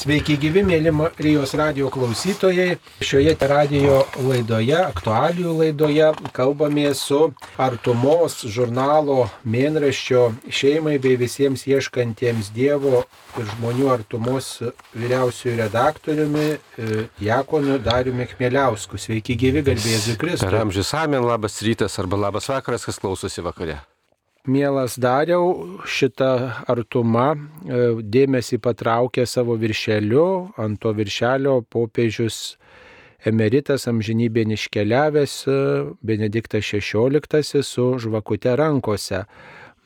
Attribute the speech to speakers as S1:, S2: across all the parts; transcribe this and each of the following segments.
S1: Sveiki gyvi, mėly Marijos radio klausytojai. Šioje radio laidoje, aktualijų laidoje, kalbame su Artumos žurnalo mėnraščio šeimai bei visiems ieškantiems Dievo ir žmonių artumos vyriausiųjų redaktoriumi e, Jakonu Dariumi Kmeliausku. Sveiki gyvi, garbėsiu Kristų.
S2: Per amžius amen, labas rytas arba labas vakaras, kas klausosi vakare.
S1: Mielas dariau, šitą artumą e, dėmesį patraukė savo viršeliu, ant to viršelio popiežius emeritas amžinybė iškeliavęs e, Benediktas XVI su žvakute rankose.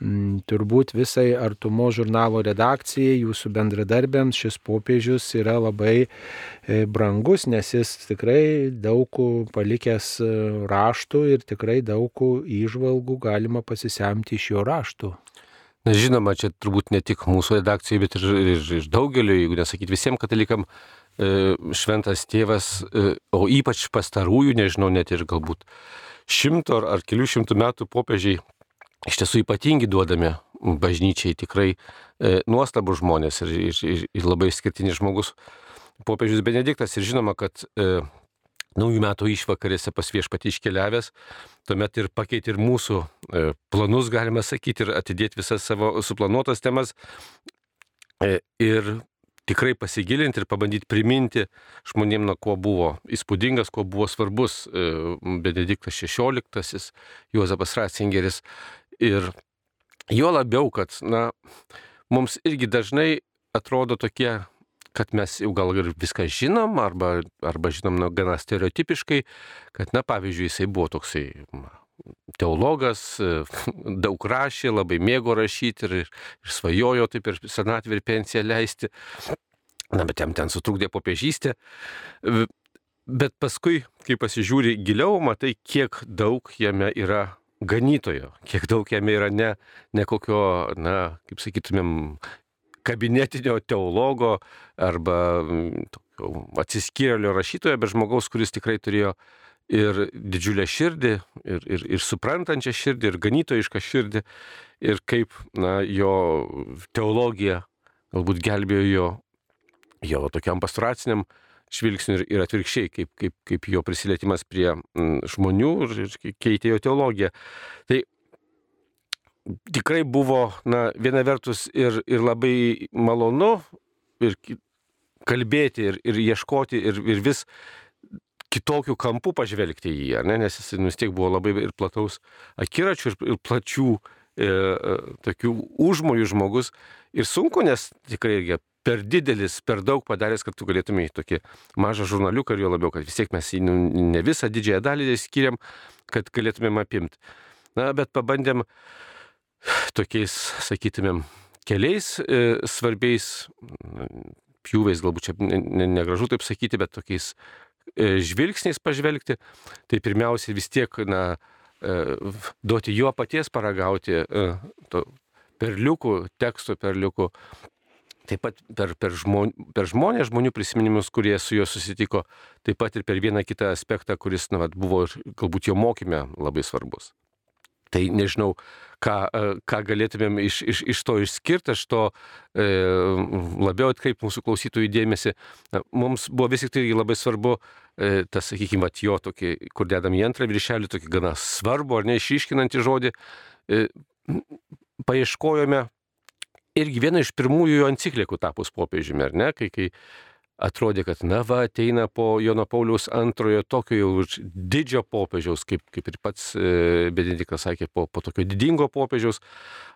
S1: Mm, turbūt visai artumo žurnalo redakcijai, jūsų bendradarbiams šis popiežius yra labai e, brangus, nes jis tikrai daug palikęs e, raštų ir tikrai daug įžvalgų galima pasisemti iš jo raštų.
S2: Na, žinoma, čia turbūt ne tik mūsų redakcijai, bet ir, ir, ir daugeliu, jeigu nesakyti visiems katalikam, e, šventas tėvas, o ypač pastarųjų, nežinau, net ir galbūt šimto ar kelių šimtų metų popiežiai iš tiesų ypatingi duodami bažnyčiai, tikrai e, nuostabų žmonės ir, ir, ir, ir labai išskirtinis žmogus, popiežius Benediktas. Ir žinoma, kad e, naujų metų išvakarėse pas viešpatį iškeliavęs, tuomet ir pakeitė ir mūsų e, planus, galima sakyti, ir atidėti visas savo suplanuotas temas. E, ir tikrai pasigilinti ir pabandyti priminti žmonėm, nuo ko buvo įspūdingas, kuo buvo svarbus e, Benediktas XVI, Juozapas Ratzingeris Ir jo labiau, kad, na, mums irgi dažnai atrodo tokie, kad mes jau gal ir viską žinom, arba, arba žinom na, gana stereotipiškai, kad, na, pavyzdžiui, jisai buvo toksai teologas, daug rašė, labai mėgo rašyti ir, ir svajojo taip ir senatvį ir pensiją leisti. Na, bet jam ten sutrukdė popiežystė. Bet paskui, kai pasižiūri giliau, matai, kiek daug jame yra ganytojo, kiek daug jame yra ne, ne kokio, na, kaip sakytumėm, kabinetinio teologo arba mm, atsiskyrėlio rašytojo, bet žmogaus, kuris tikrai turėjo ir didžiulę širdį, ir, ir, ir suprantančią širdį, ir ganytojišką širdį, ir kaip na, jo teologija galbūt gelbėjo jo, jo tokiam pastoraciniam žvilgsniu ir, ir atvirkščiai, kaip, kaip, kaip jo prisilietimas prie mm, žmonių ir, ir keitė jo teologiją. Tai tikrai buvo, na, viena vertus ir, ir labai malonu ir kalbėti ir, ir ieškoti ir, ir vis kitokių kampų pažvelgti į jį, ne? nes jis vis tiek buvo labai ir plataus akiračių, ir, ir plačių e, e, tokių užmojų žmogus. Ir sunku, nes tikrai irgi per didelis, per daug padaręs, kad tu galėtumai tokį mažą žurnaliuką ir jo labiau, kad vis tiek mes jį nu, ne visą didžiąją dalį skiriam, kad galėtumėm apimti. Na, bet pabandėm tokiais, sakytumėm, keliais e, svarbiais pjūviais, galbūt čia negražu ne, ne taip sakyti, bet tokiais e, žvilgsniais pažvelgti. Tai pirmiausia vis tiek, na, e, duoti jo paties paragauti e, to perliukų, tekstų perliukų Taip pat per, per, žmon, per žmonės, žmonių prisiminimus, kurie su juo susitiko, taip pat ir per vieną kitą aspektą, kuris na, vat, buvo galbūt jo mokyme labai svarbus. Tai nežinau, ką, e, ką galėtumėm iš, iš, iš to išskirti, aš to e, labiau atkreip mūsų klausytojų dėmesį. Mums buvo vis tik tai labai svarbu e, tas, sakykime, jo tokį, kur dedam į antrą viršelį, tokį gana svarbu ar neišiškinantį žodį. E, paieškojome irgi viena iš pirmųjų jo enciklikų tapus popiežiumi, ar ne, kai, kai atrodė, kad na va, ateina po Jono Pauliaus antrojo tokio jau didžio popiežiaus, kaip, kaip ir pats e, Benediktas sakė, po, po tokio didingo popiežiaus,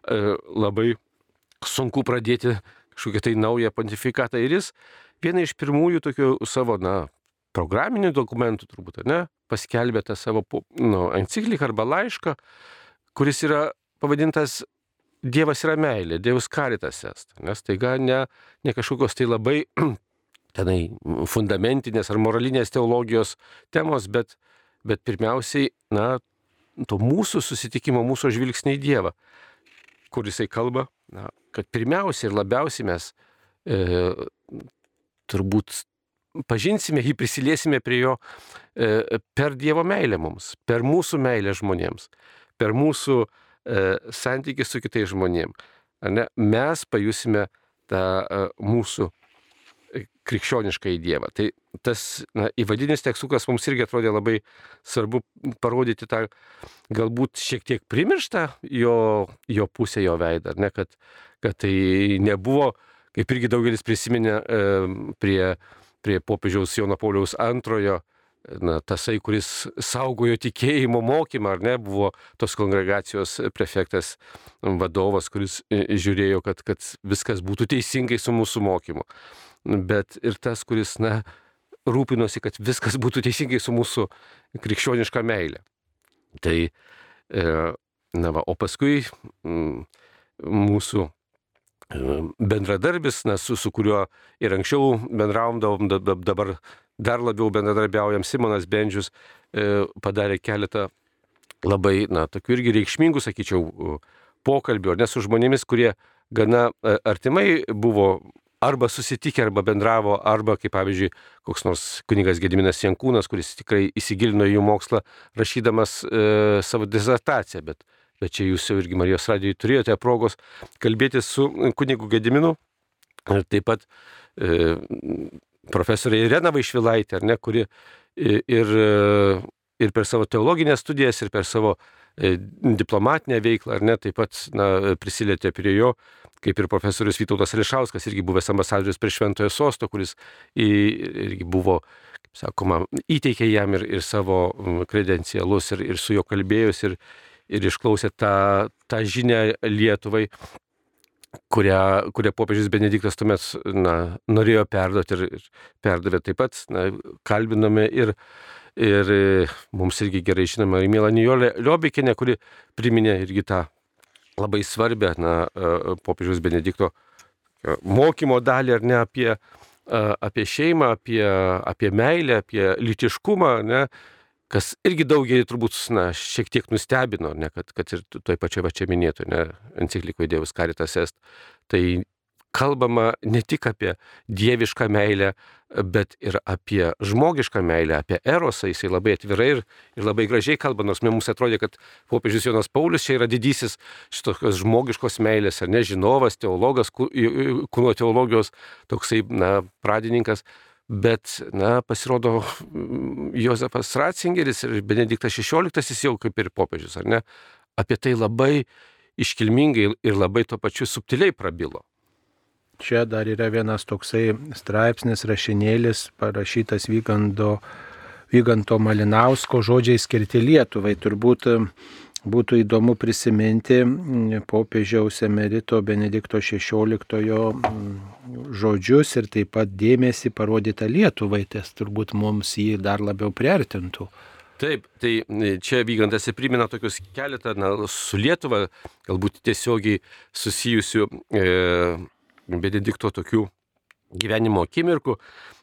S2: e, labai sunku pradėti kažkokią tai naują pontifikatą. Ir jis viena iš pirmųjų tokių savo, na, programinių dokumentų turbūt, ne, paskelbė tą savo nu, encikliką arba laišką, kuris yra pavadintas Dievas yra meilė, Dievas karitas est. Nes taiga ne, ne kažkokios tai labai tenai fundamentinės ar moralinės teologijos temos, bet, bet pirmiausiai, na, to mūsų susitikimo, mūsų žvilgsnį į Dievą, kur jisai kalba, na, kad pirmiausiai ir labiausiai mes e, turbūt pažinsime jį, prisiliesime prie jo e, per Dievo meilę mums, per mūsų meilę žmonėms, per mūsų E, santykis su kitais žmonėm. Ne, mes pajusime tą e, mūsų e, krikščionišką į Dievą. Tai tas na, įvadinis tekstukas mums irgi atrodė labai svarbu parodyti tą galbūt šiek tiek primirštą jo, jo pusę, jo veidą, ne, kad, kad tai nebuvo, kaip irgi daugelis prisiminė e, prie, prie popiežiaus Jono Pauliaus antrojo, na, tasai, kuris saugojo tikėjimo mokymą, ar ne, buvo tos kongregacijos prefektas vadovas, kuris e, žiūrėjo, kad, kad viskas būtų teisingai su mūsų mokymu. Bet ir tas, kuris, na, rūpinosi, kad viskas būtų teisingai su mūsų krikščioniška meilė. Tai, e, na, va, o paskui mūsų e, bendradarbis, na, su, su kuriuo ir anksčiau bendraumdavom, dabar dar labiau bendradarbiaujam, Simonas Bendžius e, padarė keletą labai, na, tokių irgi reikšmingų, sakyčiau, pokalbių, ar ne su žmonėmis, kurie gana e, artimai buvo arba susitikę, arba bendravo, arba, kaip pavyzdžiui, koks nors kunigas Gediminas Jankūnas, kuris tikrai įsigilino jų mokslą, rašydamas e, savo dizertaciją, bet, bet čia jūs jau irgi Marijos radijoje turėjote progos kalbėti su kunigu Gediminu. Ir taip pat e, profesorė Irena Vaišvilaitė, ne, kuri ir, ir per savo teologinės studijas, ir per savo e, diplomatinę veiklą, ar ne, taip pat na, prisilietė prie jo, kaip ir profesorius Vytautas Ališauskas, irgi buvęs ambasadorius prie Šventojo Sosto, kuris irgi buvo, kaip sakoma, įteikė jam ir, ir savo kredencialus, ir, ir su juo kalbėjus, ir, ir išklausė tą, tą žinią Lietuvai kurią, kurią popiežius Benediktas tuomet na, norėjo perduoti ir, ir perdavė taip pat, na, kalbinome ir, ir mums irgi gerai žinoma ir Mėla Nijolė Liobikinė, kuri priminė irgi tą labai svarbę na, popiežiaus Benedikto mokymo dalį ar ne apie, apie šeimą, apie, apie meilę, apie litiškumą, ne, kas irgi daugelį turbūt, na, šiek tiek nustebino, ne, kad, kad ir toj pačioj va čia minėtų, ne, enciklikoje Dievas Karitas Est, tai kalbama ne tik apie dievišką meilę, bet ir apie žmogišką meilę, apie erosą, jisai labai atvirai ir, ir labai gražiai kalba, nors mums atrodė, kad popiežius Jonas Paulius čia yra didysis šitokios žmogiškos meilės, ar ne, žinovas, teologas, kūno teologijos, toksai, na, pradininkas, Bet, na, pasirodo, Jozepas Ratzingeris ir Benediktas XVI jau kaip ir popiežius, ar ne, apie tai labai iškilmingai ir labai tuo pačiu subtiliai prabilo.
S1: Čia dar yra vienas toksai straipsnis, rašinėlis parašytas Vygando, Vyganto Malinausko žodžiai skirti Lietuvai. Turbūt būtų įdomu prisiminti mm, popiežiaus emerito Benedikto XVI mm, žodžius ir taip pat dėmesį parodytą Lietuvai, tas turbūt mums jį dar labiau priartintų.
S2: Taip, tai mm, čia Vygantas įprimena tokius keletą na, su Lietuva, galbūt tiesiogiai susijusių e, Benedikto tokių gyvenimo akimirkų.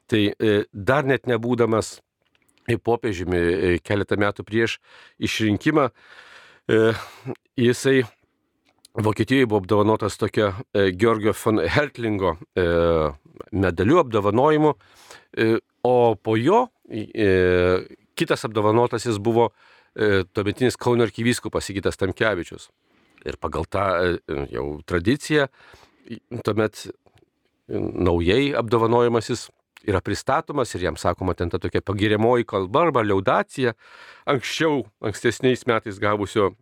S2: Tai e, dar net nebūdamas popiežiumi e, keletą metų prieš išrinkimą, E, jisai Vokietijoje buvo apdovanotas tokia e, Georgio von Hertlingo e, medaliu apdovanojimu, o po jo kitas apdovanotasis buvo tuometinis Kauno arkivyskupas Sigitas Tamkevičius. Ir pagal tą jau tradiciją, tuomet naujai apdovanojimasis yra pristatomas ir jam sakoma ten ta tokia pagiriamoji kalba arba liaudacija anksčiau, ankstesniais metais gavusio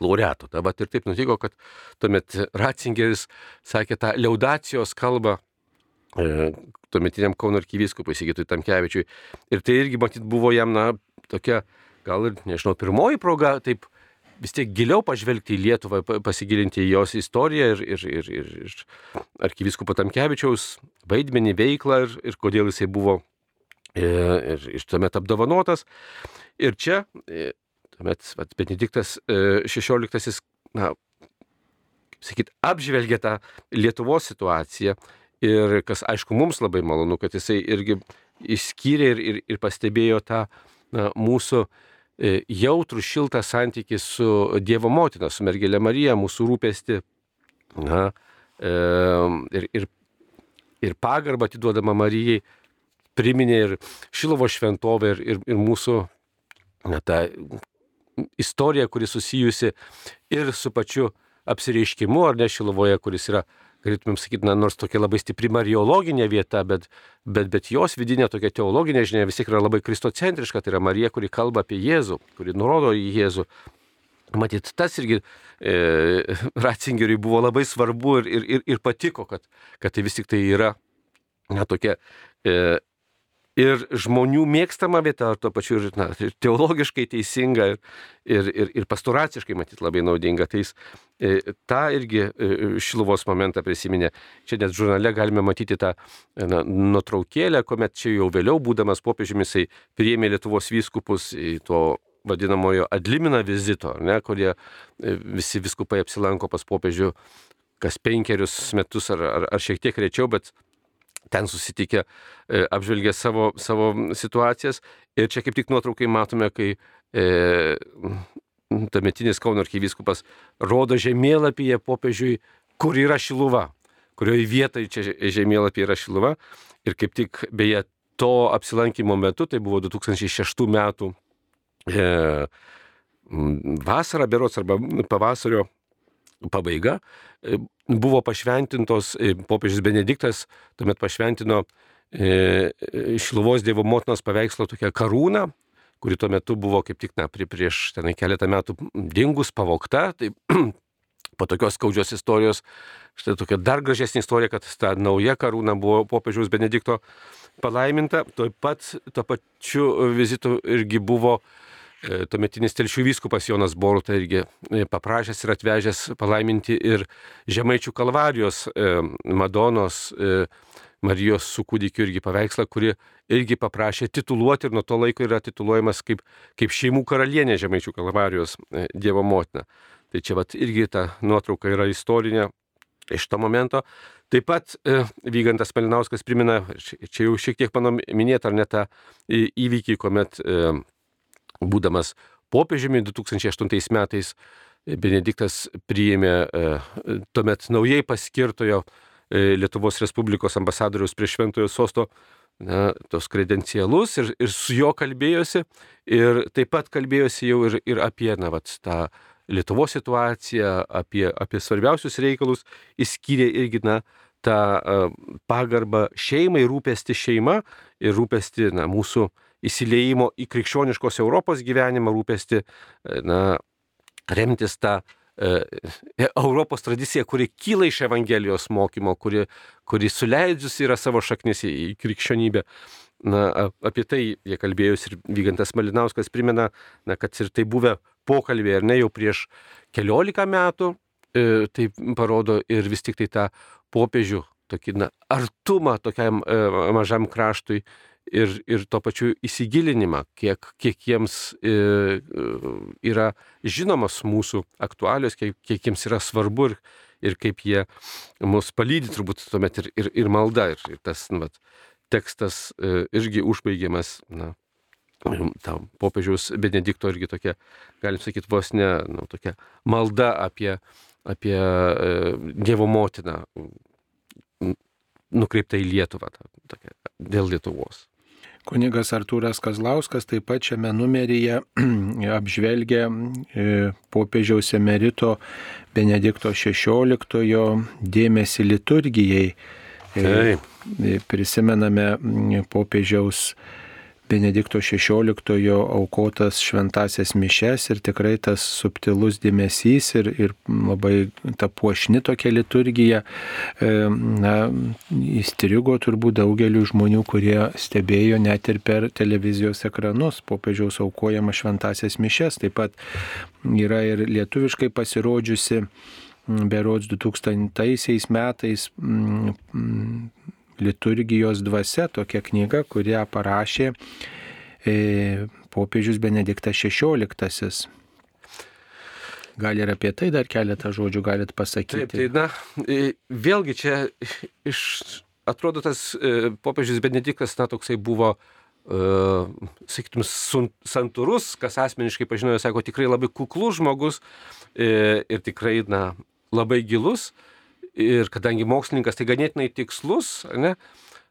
S2: laureato. Bet ir taip nutiko, kad tuomet Ratzingeris sakė tą liaudacijos kalbą e, tuometiniam Kauno arkivyskupui Sigitui Tamkevičiui. Ir tai irgi, matyt, buvo jam, na, tokia, gal ir, nežinau, pirmoji proga, taip vis tiek giliau pažvelgti į Lietuvą, pasigilinti į jos istoriją ir, ir, ir, ir, ir arkivyskupo Tamkevičiaus vaidmenį, veiklą ir, ir kodėl jisai buvo e, ir, ir tuomet apdovanotas. Ir čia, e, tuomet vat, Benediktas XVI, na, sakyt, apžvelgė tą Lietuvos situaciją ir kas, aišku, mums labai malonu, kad jisai irgi išskyrė ir, ir, ir pastebėjo tą na, mūsų E, jautrų šiltą santykį su Dievo motina, su mergelė Marija, mūsų rūpesti na, e, ir, ir, ir pagarbą atiduodama Marijai priminė ir Šilovo šventovę ir, ir, ir mūsų na, tą istoriją, kuri susijusi ir su pačiu apsireiškimu, ar ne Šilovoje, kuris yra galėtumėm sakyti, na, nors tokia labai stipri mariologinė vieta, bet, bet, bet jos vidinė tokia teologinė žinia vis tiek yra labai kristocentriška, tai yra Marija, kuri kalba apie Jėzų, kuri nurodo į Jėzų. Matyt, tas irgi e, Ratzingeriui buvo labai svarbu ir, ir, ir patiko, kad, kad tai vis tik tai yra na, tokia e, ir žmonių mėgstama vieta, ar tuo pačiu ir, na, ir teologiškai teisinga, ir, ir, ir, pastoraciškai, matyt, labai naudinga. Tai jis e, tą irgi e, šiluvos momentą prisiminė. Čia net žurnale galime matyti tą na, nuotraukėlę, kuomet čia jau vėliau, būdamas popiežiumi, jisai priėmė Lietuvos vyskupus į to vadinamojo adlimina vizito, ne, kurie e, visi viskupai apsilanko pas popiežių kas penkerius metus ar, ar, ar šiek tiek rečiau, bet ten susitikę e, apžvelgė savo, savo situacijas. Ir čia kaip tik nuotraukai matome, kai e, tametinis Kauno arkivyskupas rodo žemėlapyje popiežiui, kur yra Šiluva, kurioje vietoje čia žemėlapyje yra Šiluva. Ir kaip tik beje to apsilankimo metu, tai buvo 2006 metų e, vasara, berots arba pavasario pabaiga, e, buvo pašventintos, e, popiežius Benediktas tuomet pašventino e, Šiluvos Dievo motinos paveikslo tokią karūną, kuri tuo metu buvo kaip tik na, prieš tenai keletą metų dingus, pavokta. Tai po tokios skaudžios istorijos, štai tokia dar gražesnė istorija, kad ta nauja karūna buvo popiežiaus Benedikto palaiminta. Tuo pat, tuo pačiu vizitu irgi buvo E, tuometinis telšių vyskupas Jonas Boruta irgi e, paprašęs ir atvežęs palaiminti ir Žemaičių kalvarijos e, Madonos Marijos su kūdikiu irgi paveikslą, kuri irgi paprašė tituluoti ir nuo to laiko yra tituluojamas kaip, kaip šeimų karalienė Žemaičių kalvarijos Dievo motina. Tai čia vat irgi ta nuotrauka yra istorinė iš to momento. Taip pat e, Vygantas Malinauskas primena, čia jau šiek tiek mano minėta, ar ne tą įvykį, kuomet e, būdamas popiežiumi 2008 metais Benediktas priėmė e, tuomet naujai paskirtojo e, Lietuvos Respublikos ambasadoriaus prie Šventojo sosto na, tos kredencialus ir, ir su juo kalbėjosi ir taip pat kalbėjosi jau ir, ir apie na, vat, tą Lietuvos situaciją, apie, apie svarbiausius reikalus, įskyrė irgi na, tą pagarbą šeimai, rūpesti šeima ir rūpesti na, mūsų uh, įsileimo į krikščioniškos Europos gyvenimą rūpesti, e, na, remtis tą e, Europos tradicija, kuri kyla iš Evangelijos mokymo, kuri, kuri suleidžius yra savo šaknis į, krikščionybę. Na, apie tai jie kalbėjosi ir Vygantas Malinauskas primena, na, kad ir tai buvę pokalbė, ar ne, jau prieš keliolika metų, e, tai parodo ir vis tik tai tą popiežių tokį na, artumą tokiam e, mažam kraštui ir, ir to pačiu įsigilinimą, kiek, kiek jiems e, yra žinomas mūsų aktualios, kiek, kiek jiems yra svarbu ir, ir kaip jie mus palydė turbūt tuomet ir, ir, ir malda. Ir, ir tas nu, vat, tekstas e, irgi užbaigiamas. Na, Ta popiežiaus Benedikto irgi tokia, galim sakyti, vos ne nu, tokia malda apie, apie e, Dievo motiną nukreipta į Lietuvą, ta, tokia, dėl Lietuvos.
S1: Kunigas Artūras Kazlauskas taip pat šiame numeryje apžvelgia e, popiežiaus emerito Benedikto XVI dėmesį liturgijai. E, taip. Prisimename popiežiaus Benedikto XVI aukotas šventasias mišes ir tikrai tas subtilus dėmesys ir, ir labai ta puošni tokia liturgija e, na, įstrigo turbūt daugeliu žmonių, kurie stebėjo net ir per televizijos ekranus popiežiaus aukojama šventasias mišes. Taip pat yra ir lietuviškai pasirodžiusi berods 2000 metais liturgijos dvasia, tokia knyga, kurią parašė e, popiežius Benediktas XVI. Gal ir apie tai dar keletą žodžių galit pasakyti.
S2: Taip, tai na, vėlgi čia iš, atrodo tas e, popiežius Benediktas, na, toksai buvo, uh, sakytum, santūrus, kas asmeniškai pažinojo, sako, tikrai labai kuklus žmogus e, ir tikrai, na, labai gilus. Uh, ir kadangi mokslininkas tai ganėtinai tikslus, ne,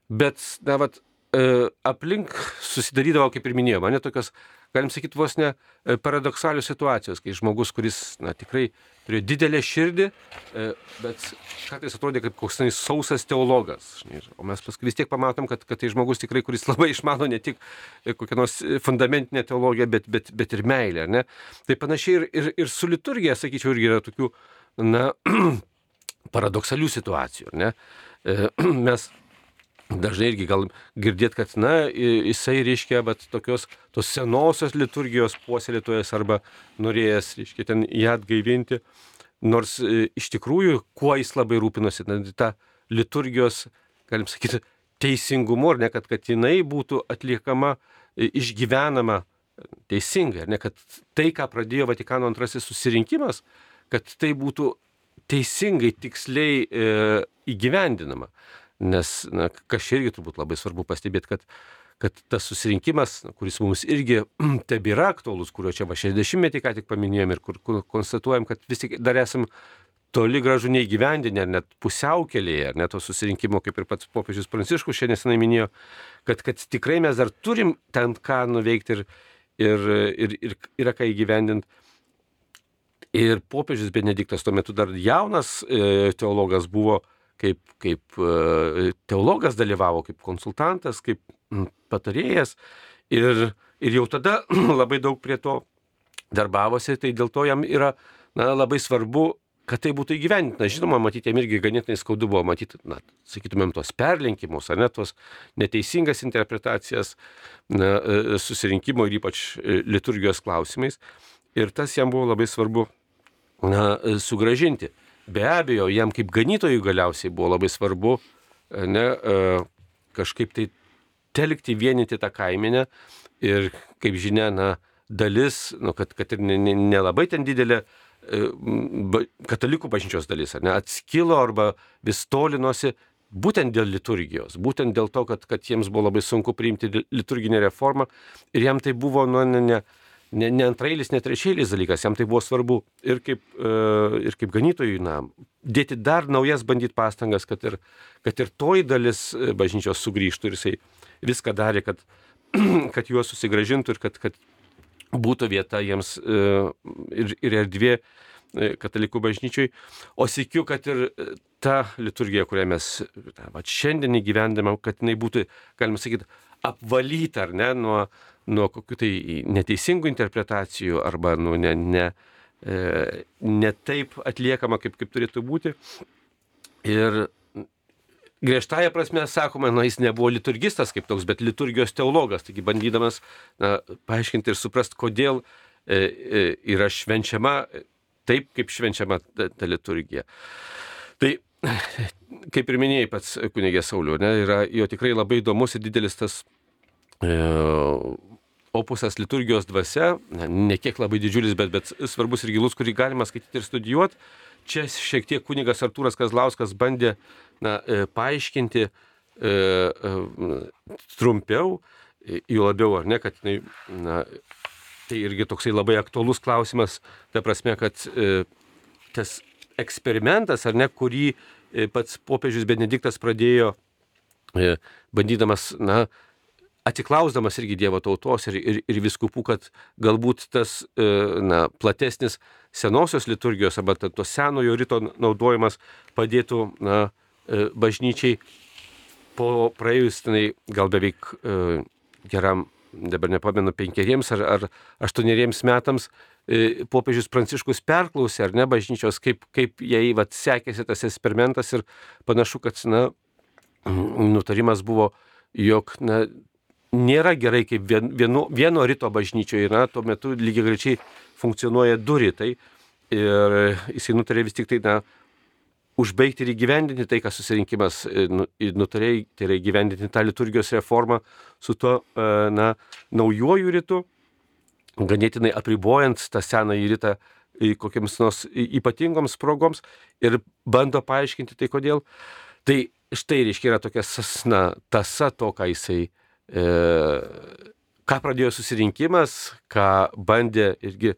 S2: bet, na, vat, e, aplink susidarydavo, kaip ir minėjau, mane tokios, galim sakyti, vos ne e, paradoksalios situacijos, kai žmogus, kuris, na, tikrai turėjo didelę širdį, e, bet kartais atrodė kaip koks tai sausas teologas. O mes paskui vis tiek pamatom, kad, kad tai žmogus tikrai, kuris labai išmano ne tik kokią nors fundamentinę teologiją, bet, bet, bet ir meilę. Ne? Tai panašiai ir, ir, ir su liturgija, sakyčiau, irgi yra tokių, na, paradoksalių situacijų. Ne? Mes dažnai irgi gal girdėt, kad, na, jisai, reiškia, bet tokios, tos senosios liturgijos puoselėtojas arba norėjęs, reiškia, ten ją atgaivinti, nors e, iš tikrųjų, kuo jis labai rūpinosi, na, ta liturgijos, galim sakyti, teisingumu, ar ne, kad, kad jinai būtų atliekama, e, išgyvenama teisingai, ar ne, kad tai, ką pradėjo Vatikano antrasis susirinkimas, kad tai būtų teisingai, tiksliai e, įgyvendinama. Nes, na, kas irgi turbūt labai svarbu pastebėti, kad, kad tas susirinkimas, kuris mums irgi tebėra aktuolus, kurio čia va 60-metį ką tik paminėjom ir kur, kur konstatuojam, kad vis tik dar esam toli gražu neįgyvendinę, net pusiaukelėje, net to susirinkimo, kaip ir pats popiežius Pranciškus šiandien nesenai minėjo, kad, kad tikrai mes dar turim ten ką nuveikti ir, ir, ir, ir yra ką įgyvendinti. Ir popiežius Benediktas tuo metu dar jaunas e, teologas buvo, kaip, kaip e, teologas dalyvavo, kaip konsultantas, kaip patarėjas ir, ir jau tada labai daug prie to darbavosi, tai dėl to jam yra na, labai svarbu, kad tai būtų įgyvendinta. Žinoma, matyti, jam irgi ganėtinai skaudu buvo matyti, na, sakytumėm, tos perlenkimus, ar net tos neteisingas interpretacijas na, e, susirinkimo ir ypač liturgijos klausimais. Ir tas jam buvo labai svarbu na, sugražinti. Be abejo, jam kaip ganytojui galiausiai buvo labai svarbu ne, e, kažkaip tai telkti, vienyti tą kaiminę ir, kaip žinia, na, dalis, nu, kad, kad ir nelabai ne, ne ten didelė e, katalikų bažnyčios dalis, ne, atskilo arba vis tolinosi būtent dėl liturgijos, būtent dėl to, kad, kad jiems buvo labai sunku priimti liturginę reformą ir jam tai buvo, nu, ne, ne, ne, ne antrailis, ne trečiailis dalykas, jam tai buvo svarbu. Ir kaip, e, ir kaip ganytojui, na, dėti dar naujas bandyti pastangas, kad ir, kad ir toji dalis e, bažnyčios sugrįžtų ir jisai viską darė, kad, kad juos susigražintų ir kad, kad būtų vieta jiems e, ir, ir erdvė katalikų bažnyčiai, o sėkiu, kad ir ta liturgija, kurią mes va, šiandien įgyvendame, kad jinai būtų, galima sakyti, apvalyta ar ne nuo, nuo kokių tai neteisingų interpretacijų arba nu, ne, ne, e, ne taip atliekama, kaip, kaip turėtų būti. Ir griežtąją prasme sakoma, na, jis nebuvo liturgistas kaip toks, bet liturgijos teologas, taigi bandydamas na, paaiškinti ir suprasti, kodėl e, e, yra švenčiama taip, kaip švenčiama ta, ta liturgija. Tai, kaip ir minėjai pats kunigė Sauliu, ne, yra jo tikrai labai įdomus ir didelis tas e, opusas liturgijos dvasia, ne kiek labai didžiulis, bet, bet svarbus ir gilus, kurį galima skaityti ir studijuoti. Čia šiek tiek kunigas Artūras Kazlauskas bandė na, e, paaiškinti e, e, trumpiau, jų labiau ar ne, kad na, tai irgi toksai labai aktuolus klausimas, ta prasme, kad e, tas eksperimentas, ar ne, kurį e, pats popiežius Benediktas pradėjo e, bandydamas, na, atiklausdamas irgi Dievo tautos ir, ir, ir viskupų, kad galbūt tas e, na, platesnis senosios liturgijos arba to senojo ryto naudojimas padėtų na, e, bažnyčiai po praėjus tenai gal beveik e, geram, dabar nepamenu, penkeriems ar, ar aštuoneriems metams popiežius Pranciškus perklausė, ar ne bažnyčios, kaip, kaip jai vat, sekėsi tas eksperimentas ir panašu, kad na, nutarimas buvo, jog na, nėra gerai, kaip vienu, vieno ryto bažnyčioje yra, tuo metu lygiai grečiai funkcionuoja du rytai ir jisai nutarė vis tik tai, na, užbaigti ir įgyvendinti tai, ką susirinkimas e, nu, nutarė, tai yra įgyvendinti tą liturgijos reformą su tuo, e, na, naujoju rytu, ganėtinai apribojant tą senąjį rytą kokiams nors ypatingoms progoms ir bando paaiškinti tai kodėl. Tai štai, reiškia, yra tokia na, tasa to, ką jisai ką pradėjo susirinkimas, ką bandė irgi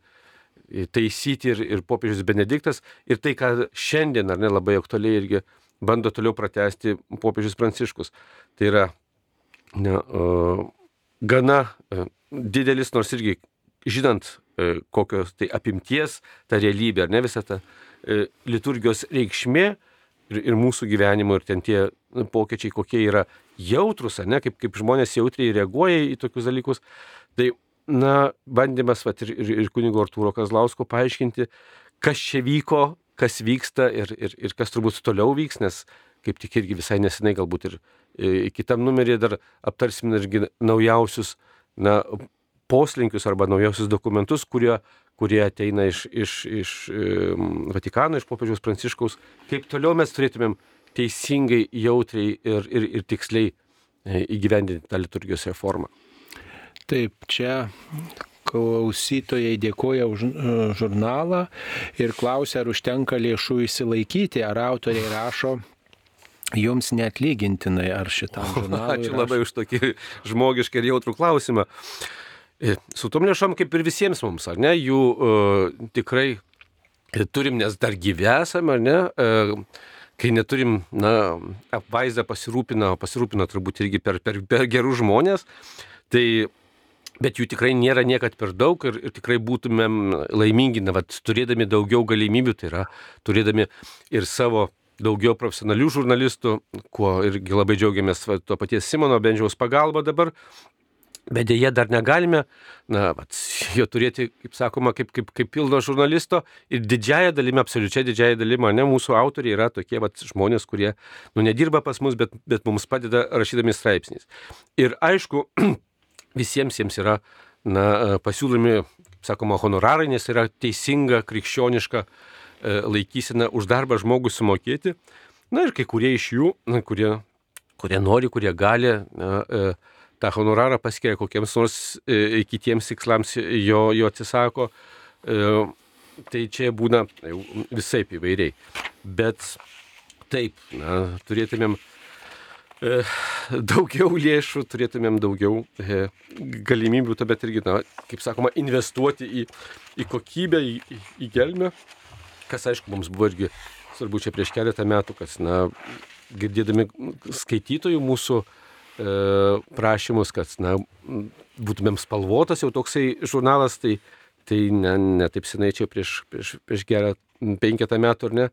S2: taisyti ir, ir popiežius Benediktas, ir tai, ką šiandien ar ne labai aktualiai irgi bando toliau pratesti popiežius Pranciškus. Tai yra ne, uh, gana uh, didelis, nors irgi žinant e, kokios tai apimties ta realybė, ar ne visa ta e, liturgijos reikšmė ir, ir mūsų gyvenimo, ir ten tie nu, pokyčiai, kokie yra jautrus, ne, kaip, kaip žmonės jautriai reaguoja į tokius dalykus. Tai, na, bandymas, va, ir, ir, ir kunigo Artūro Kazlausko paaiškinti, kas čia vyko, kas vyksta ir, ir, ir kas turbūt toliau vyks, nes kaip tik irgi visai nesenai galbūt ir e, kitam numerį dar aptarsim irgi naujausius na, poslinkius arba naujausius dokumentus, kurie, kurie ateina iš, iš, iš Vatikano, iš popiežiaus Pranciškaus, kaip toliau mes turėtumėm teisingai, jautriai ir, ir, ir tiksliai e, įgyvendinti tą liturgijos reformą.
S1: Taip, čia klausytojai dėkoja už e, žurnalą ir klausia, ar užtenka lėšų įsilaikyti, ar autoriai rašo jums neatlygintinai, ar šitam žurnalui.
S2: Ačiū labai už tokį žmogišką ir jautrų klausimą. E, su tom lėšom kaip ir visiems mums, ar ne, jų uh, tikrai turim, nes dar gyvi esame, ar ne, uh, kai neturim, na, apvaizdą pasirūpina, pasirūpina turbūt irgi per, per, per gerus žmonės, tai bet jų tikrai nėra niekad per daug ir, ir tikrai būtumėm laimingi, na, vat, turėdami daugiau galimybių, tai yra turėdami ir savo daugiau profesionalių žurnalistų, kuo irgi labai džiaugiamės va, to paties Simono Bendžiaus pagalba dabar. Bet dėje dar negalime, na, vat, jo turėti, kaip sakoma, kaip, kaip, kaip pilno žurnalisto ir didžiaja dalimi, absoliučiai didžiaja dalimi, ne, mūsų autoriai yra tokie vat, žmonės, kurie, nu, nedirba pas mus, bet, bet mums padeda rašydami straipsniais. Ir aišku, visiems jiems yra, na, pasiūlomi, sakoma, honorarai, nes yra teisinga, krikščioniška E, laikysena už darbą žmogui sumokėti. Na ir kai kurie iš jų, kurie, kurie nori, kurie gali, na, e, tą honorarą paskiria kokiems nors e, kitiems tikslams, jo, jo atsisako. Tai čia būna visai įvairiai. Bet taip, na, turėtumėm daugiau lėšų, turėtumėm daugiau galimybių, bet irgi, na, kaip sakoma, investuoti į, į kokybę, į, į, į gelmę kas aišku mums buvo irgi svarbu čia prieš keletą metų, kas, na, girdėdami skaitytojų mūsų e, prašymus, kad, na, būtumėm spalvotas jau toksai žurnalas, tai, tai ne, ne taip senai čia prieš, prieš, prieš gerą penketą metų, ar ne,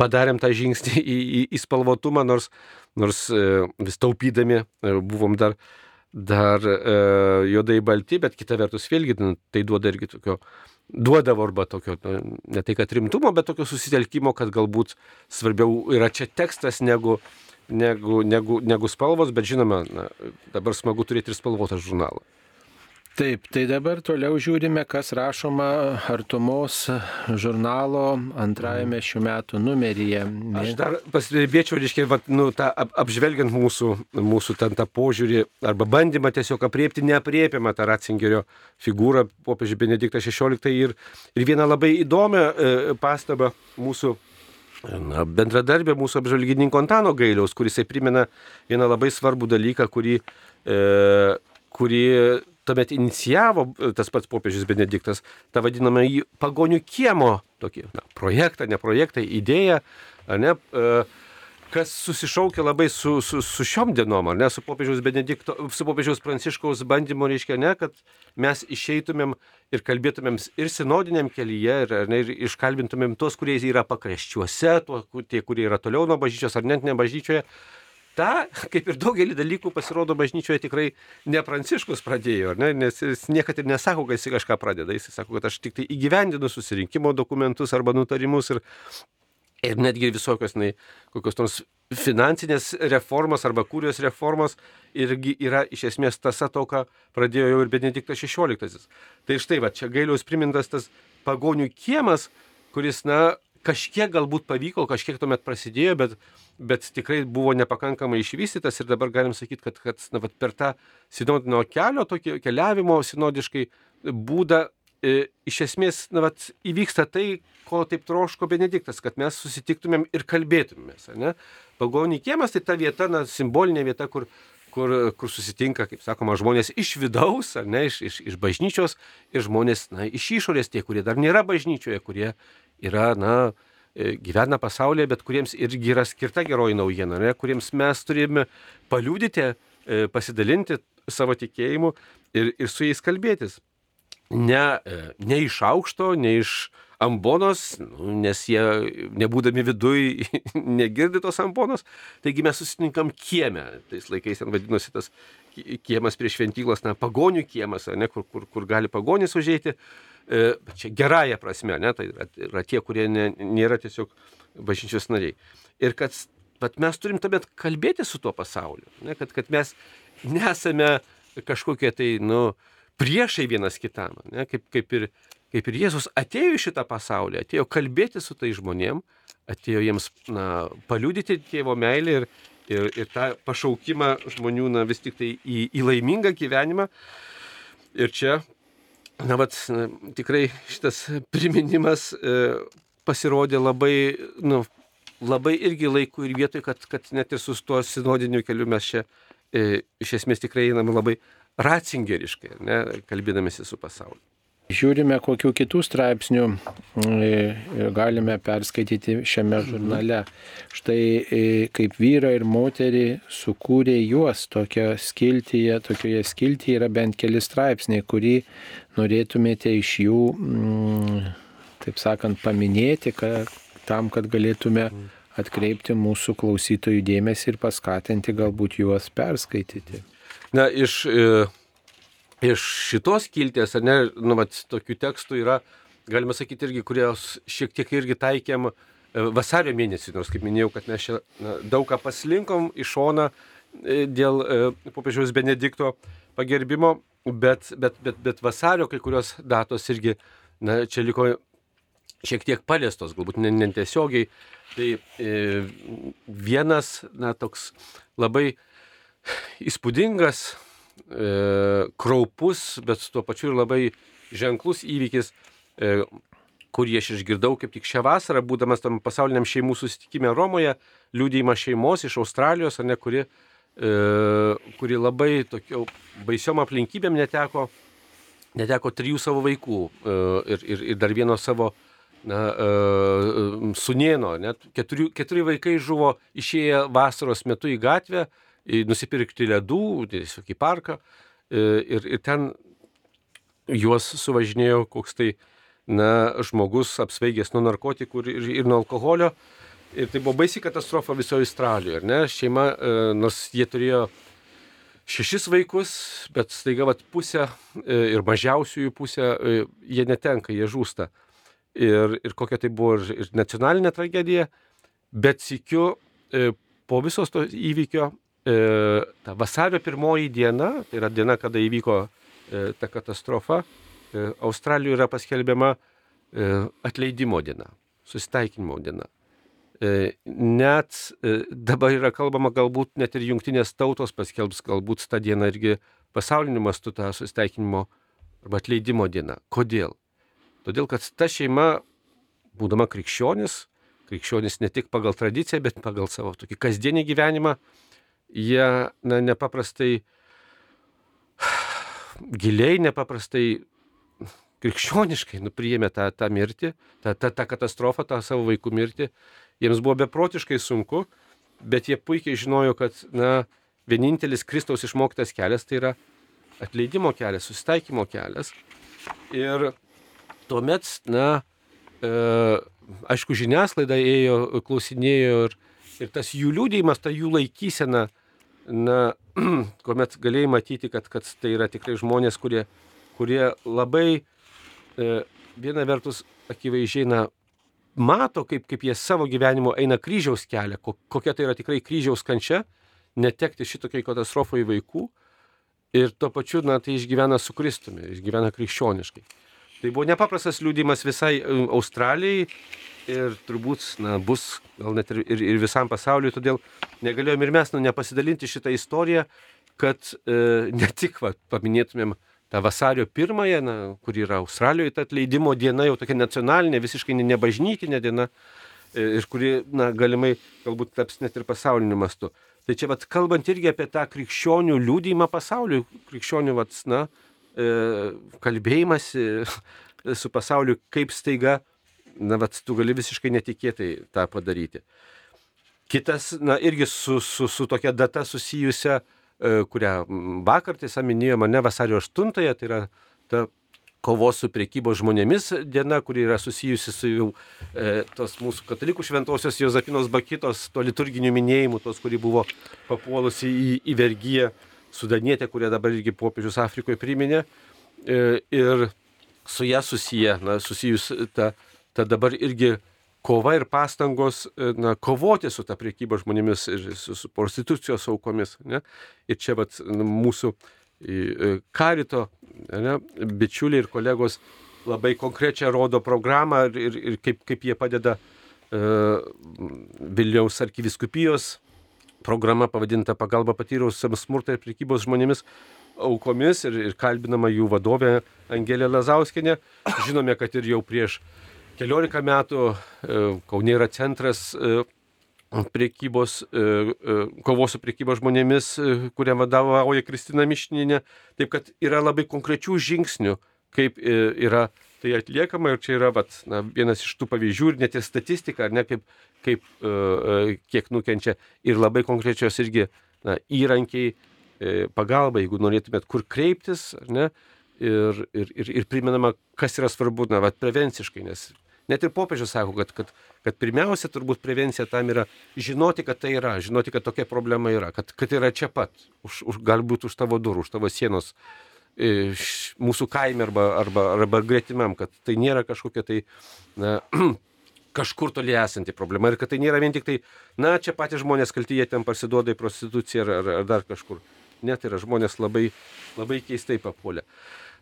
S2: padarėm tą žingsnį į, į, į spalvotumą, nors, nors e, vis taupydami e, buvom dar, dar e, juodai balti, bet kita vertus vėlgi nu, tai duoda irgi tokio duodavo arba tokio, ne tai kad rimtumo, bet tokio susitelkimo, kad galbūt svarbiau yra čia tekstas negu, negu, negu, negu spalvos, bet žinoma, na, dabar smagu turėti ir spalvotą žurnalą.
S1: Taip, tai dabar toliau žiūrime, kas rašoma Artumos žurnalo antrajame šių metų numeryje.
S2: Aš dar pasirėbėčiau, reiškia, vat, nu, tą ap, apžvelgiant mūsų, mūsų ten tą požiūrį arba bandymą tiesiog apriepti neapriepiamą tą Ratzingerio figūrą, popiežių Benediktas XVI ir, ir vieną labai įdomią e, pastabą mūsų na, bendradarbė mūsų apžvalgininko Antano Gailiaus, kuris primena vieną labai svarbų dalyką, kurį, e, kurį tuomet inicijavo tas pats popiežius Benediktas tą vadinamą į pagonių kiemo tokį na, projektą, ne projektą, idėją, ne, e, kas susišaukia labai su, su, su šiom dienom, ne, su popiežiaus Benedikto, su popiežiaus Pranciškaus bandymu, reiškia, ne, kad mes išeitumėm ir kalbėtumėm ir sinodiniam kelyje, ir, ne, ir iškalbintumėm tuos, kurie yra pakraščiuose, tuo, tie, kurie yra toliau nuo bažnyčios ar net ne bažnyčioje, tą, kaip ir daugelį dalykų pasirodo bažnyčioje tikrai ne Pranciškus pradėjo, ne? nes jis niekada ir nesako, kad jis kažką pradeda, jis sako, kad aš tik tai įgyvendinu susirinkimo dokumentus arba nutarimus ir, ir netgi visokios, na, kokios nors finansinės reformos arba kūrijos reformos irgi yra iš esmės tasa to, ką pradėjo jau ir Benediktas XVI. Tai štai, va, čia gailiaus primintas tas pagonių kiemas, kuris, na, kažkiek galbūt pavyko, kažkiek tuomet prasidėjo, bet, bet tikrai buvo nepakankamai išvystytas ir dabar galim sakyti, kad, kad na, per tą sinodinio kelio, tokį keliavimo sinodiškai būdą iš esmės na, vat, įvyksta tai, ko taip troško Benediktas, kad mes susitiktumėm ir kalbėtumėmės. Pagonį kiemas tai ta vieta, na, simbolinė vieta, kur, kur, kur susitinka, kaip sakoma, žmonės iš vidaus, ne, iš, iš, iš bažnyčios ir žmonės na, iš išorės, tie, kurie dar nėra bažnyčioje, kurie yra, na, e, gyvena pasaulyje, bet kuriems irgi yra skirta geroji naujiena, ne, kuriems mes turime paliūdyti, e, pasidalinti savo tikėjimu ir, ir su jais kalbėtis. Ne, e, ne iš aukšto, ne iš ambonos, nu, nes jie, nebūdami viduj, negirdi tos ambonos. Taigi mes susitinkam kieme. Tais laikais ten vadinosi tas kiemas prie šventyklos, na, pagonių kiemas, ne, kur, kur, kur gali pagonys užėjti. E, čia gerąją prasme, ne, tai yra, tie, kurie ne, nėra tiesiog bažnyčios nariai. Ir kad bet mes turim tuomet kalbėti su tuo pasauliu, ne, kad, kad mes nesame kažkokie tai, nu, priešai vienas kitam, ne, kaip, kaip ir kaip ir Jėzus atėjo į šitą pasaulį, atėjo kalbėti su tai žmonėm, atėjo jiems na, paliudyti tėvo meilę ir, ir, ir tą pašaukimą žmonių na, vis tik tai į, į laimingą gyvenimą. Ir čia, na, vat, tikrai šitas priminimas e, pasirodė labai, nu, labai irgi laiku ir vietoj, kad, kad net ir su tuo sinodiniu keliu mes čia e, iš esmės tikrai einame labai racingeriškai, ne, kalbėdamėsi su pasauliu.
S1: Žiūrime, kokiu kitų straipsnių e, galime perskaityti šiame žurnale. Štai e, kaip vyra ir moterį sukūrė juos tokia skiltyje, tokioje skiltyje yra bent keli straipsniai, kurį norėtumėte iš jų, mm, taip sakant, paminėti, kad, tam, kad galėtume atkreipti mūsų klausytojų dėmesį ir paskatinti galbūt juos perskaityti.
S2: Na, iš e iš šitos kilties, ar ne, nu, mat, tokių tekstų yra, galima sakyti, irgi, kurios šiek tiek irgi taikėm e, vasario mėnesį, nors kaip minėjau, kad mes čia na, daug ką paslinkom į šoną e, dėl popiežiaus Benedikto pagerbimo, bet, bet, bet, bet vasario kai kurios datos irgi na, čia liko šiek tiek paliestos, galbūt netiesiogiai. Tai e, vienas, na, toks labai įspūdingas e, kraupus, bet tuo pačiu ir labai ženklus įvykis, e, kurį aš išgirdau kaip tik šią vasarą, būdamas tam pasauliniam šeimų susitikime Romoje, liūdėjimą šeimos iš Australijos, ar ne, kuri, e, kuri labai tokio baisiom aplinkybėm neteko, neteko trijų savo vaikų e, ir, ir, ir dar vieno savo na, e, sunieno. Net keturi, keturi vaikai žuvo išėję vasaros metu į gatvę, nusipirkti ledų, tiesiog į parką ir, ir ten juos suvažinėjo koks tai na, žmogus apsvaigęs nuo narkotikų ir, ir nuo alkoholio. Ir tai buvo baisi katastrofa visoje Australijoje, ar ne? Šeima, nors jie turėjo šešis vaikus, bet staiga vat, pusę ir mažiausiųjų pusę jie netenka, jie žūsta. Ir, ir kokia tai buvo ir, ir nacionalinė tragedija, bet sikiu po visos to įvykio E, ta vasario pirmoji diena, tai yra diena, kada įvyko e, ta katastrofa, e, Australijoje yra paskelbiama atleidimo diena, susitaikinimo diena. Net dabar yra kalbama, galbūt net ir jungtinės tautos paskelbs galbūt tą dieną irgi pasauliniu mastu tą susitaikinimo arba atleidimo dieną. Kodėl? Todėl, kad ta šeima, būdama krikščionis, krikščionis ne tik pagal tradiciją, bet pagal savo tokį kasdienį gyvenimą, jie na, nepaprastai giliai, nepaprastai krikščioniškai nupriėmė tą, tą mirtį, tą, tą, tą katastrofą, tą savo vaikų mirtį. Jiems buvo beprotiškai sunku, bet jie puikiai žinojo, kad na, vienintelis Kristaus išmoktas kelias tai yra atleidimo kelias, susitaikymo kelias. Ir tuomet, na, e, aišku, žiniasklaida ėjo, klausinėjo ir, ir tas jų liūdėjimas, ta jų laikysena, na, kuomet galėjai matyti, kad, kad tai yra tikrai žmonės, kurie, kurie labai e, viena vertus akivaizdžiai na, mato, kaip, kaip jie savo gyvenimo eina kryžiaus kelią, kokia tai yra tikrai kryžiaus kančia, netekti šitokiai katastrofai vaikų ir tuo pačiu, na, tai išgyvena su Kristumi, išgyvena krikščioniškai. Tai buvo nepaprastas liūdimas visai e, Australijai ir turbūt na, bus gal net ir, ir, ir visam pasauliu, todėl negalėjom ir mes nu, nepasidalinti šitą istoriją, kad e, ne tik va, paminėtumėm tą vasario pirmąją, na, kur yra Australijoje ta atleidimo diena, jau tokia nacionalinė, visiškai nebažnytinė diena e, ir kuri, na, galimai galbūt taps net ir pasauliniu mastu. Tai čia, vat, kalbant irgi apie tą krikščionių liūdėjimą pasauliu, krikščionių, vat, na, E, kalbėjimasi su pasauliu, kaip staiga, na, bet tu gali visiškai netikėtai tą padaryti. Kitas, na, irgi su, su, su tokia data susijusia, e, kurią vakar tiesa minėjo mane vasario 8, tai yra ta kovos su priekybos žmonėmis diena, kuri yra susijusi su jau e, tos mūsų katalikų šventosios Jozapinos Bakitos, to liturginių minėjimų, tos, kuri buvo papuolusi į, į vergyją sudanietę, kurią dabar irgi popiežius Afrikoje priminė. E, ir su ją susiję, na, susijus ta, ta dabar irgi kova ir pastangos e, na, kovoti su ta priekyba žmonėmis ir su, prostitucijos aukomis. Ne? Ir čia vat, mūsų E, karito ne, bičiuliai ir kolegos labai konkrečią rodo programą ir, ir kaip, kaip jie padeda uh, Vilniaus arkiviskupijos programa pavadinta pagalba patyrusiams smurtą ir prekybos žmonėmis aukomis ir, ir kalbinama jų vadovė Angelė Lazauskienė. Žinome, kad ir jau prieš keliolika metų uh, Kaunė yra centras uh, priekybos, e, e, kovos su priekybos žmonėmis, e, kurią vadovauja Kristina Mišninė. Taip kad yra labai konkrečių žingsnių, kaip yra tai atliekama. Ir čia yra vat, na, vienas iš tų pavyzdžių ir net ir statistika, ar ne kaip, kaip kiek nukenčia. Ir labai konkrečios irgi na, įrankiai, pagalba, jeigu norėtumėt kur kreiptis, ar ne, ir, ir, ir, priminama, kas yra svarbu, na, vat, prevenciškai, nes Net ir popiežius sako, kad, kad, kad pirmiausia turbūt prevencija tam yra žinoti, kad tai yra, žinoti, kad tokia problema yra, kad, kad yra čia pat, už, už, galbūt už tavo durų, už tavo sienos, iš mūsų kaime arba, arba, arba gretimam, kad tai nėra kažkokia tai na, kažkur toli esanti problema ir kad tai nėra vien tik tai, na, čia patys žmonės kalti, jie ten pasiduoda į prostituciją ar, ar, ar dar kažkur. Net yra žmonės labai, labai keistai papuolę.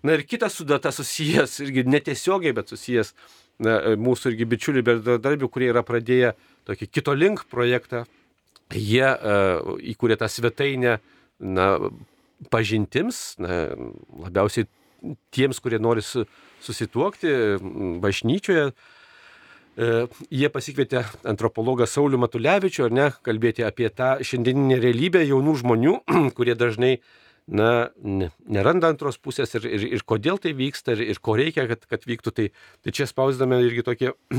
S2: Na ir kitas su data susijęs, irgi netiesiogiai, bet susijęs na, mūsų irgi bičiuliai bendradarbių, kurie yra pradėję tokį kito link projektą. Jie uh, įkūrė tą svetainę na, pažintims, na, labiausiai tiems, kurie nori susituokti bažnyčioje. Uh, jie pasikvietė antropologą Saulių Matulevičių, ar ne, kalbėti apie tą šiandieninę realybę jaunų žmonių, kurie dažnai na, neranda antros pusės ir, ir, ir kodėl tai vyksta ir, ir ko reikia, kad, kad vyktų. Tai, tai čia spausdame irgi tokį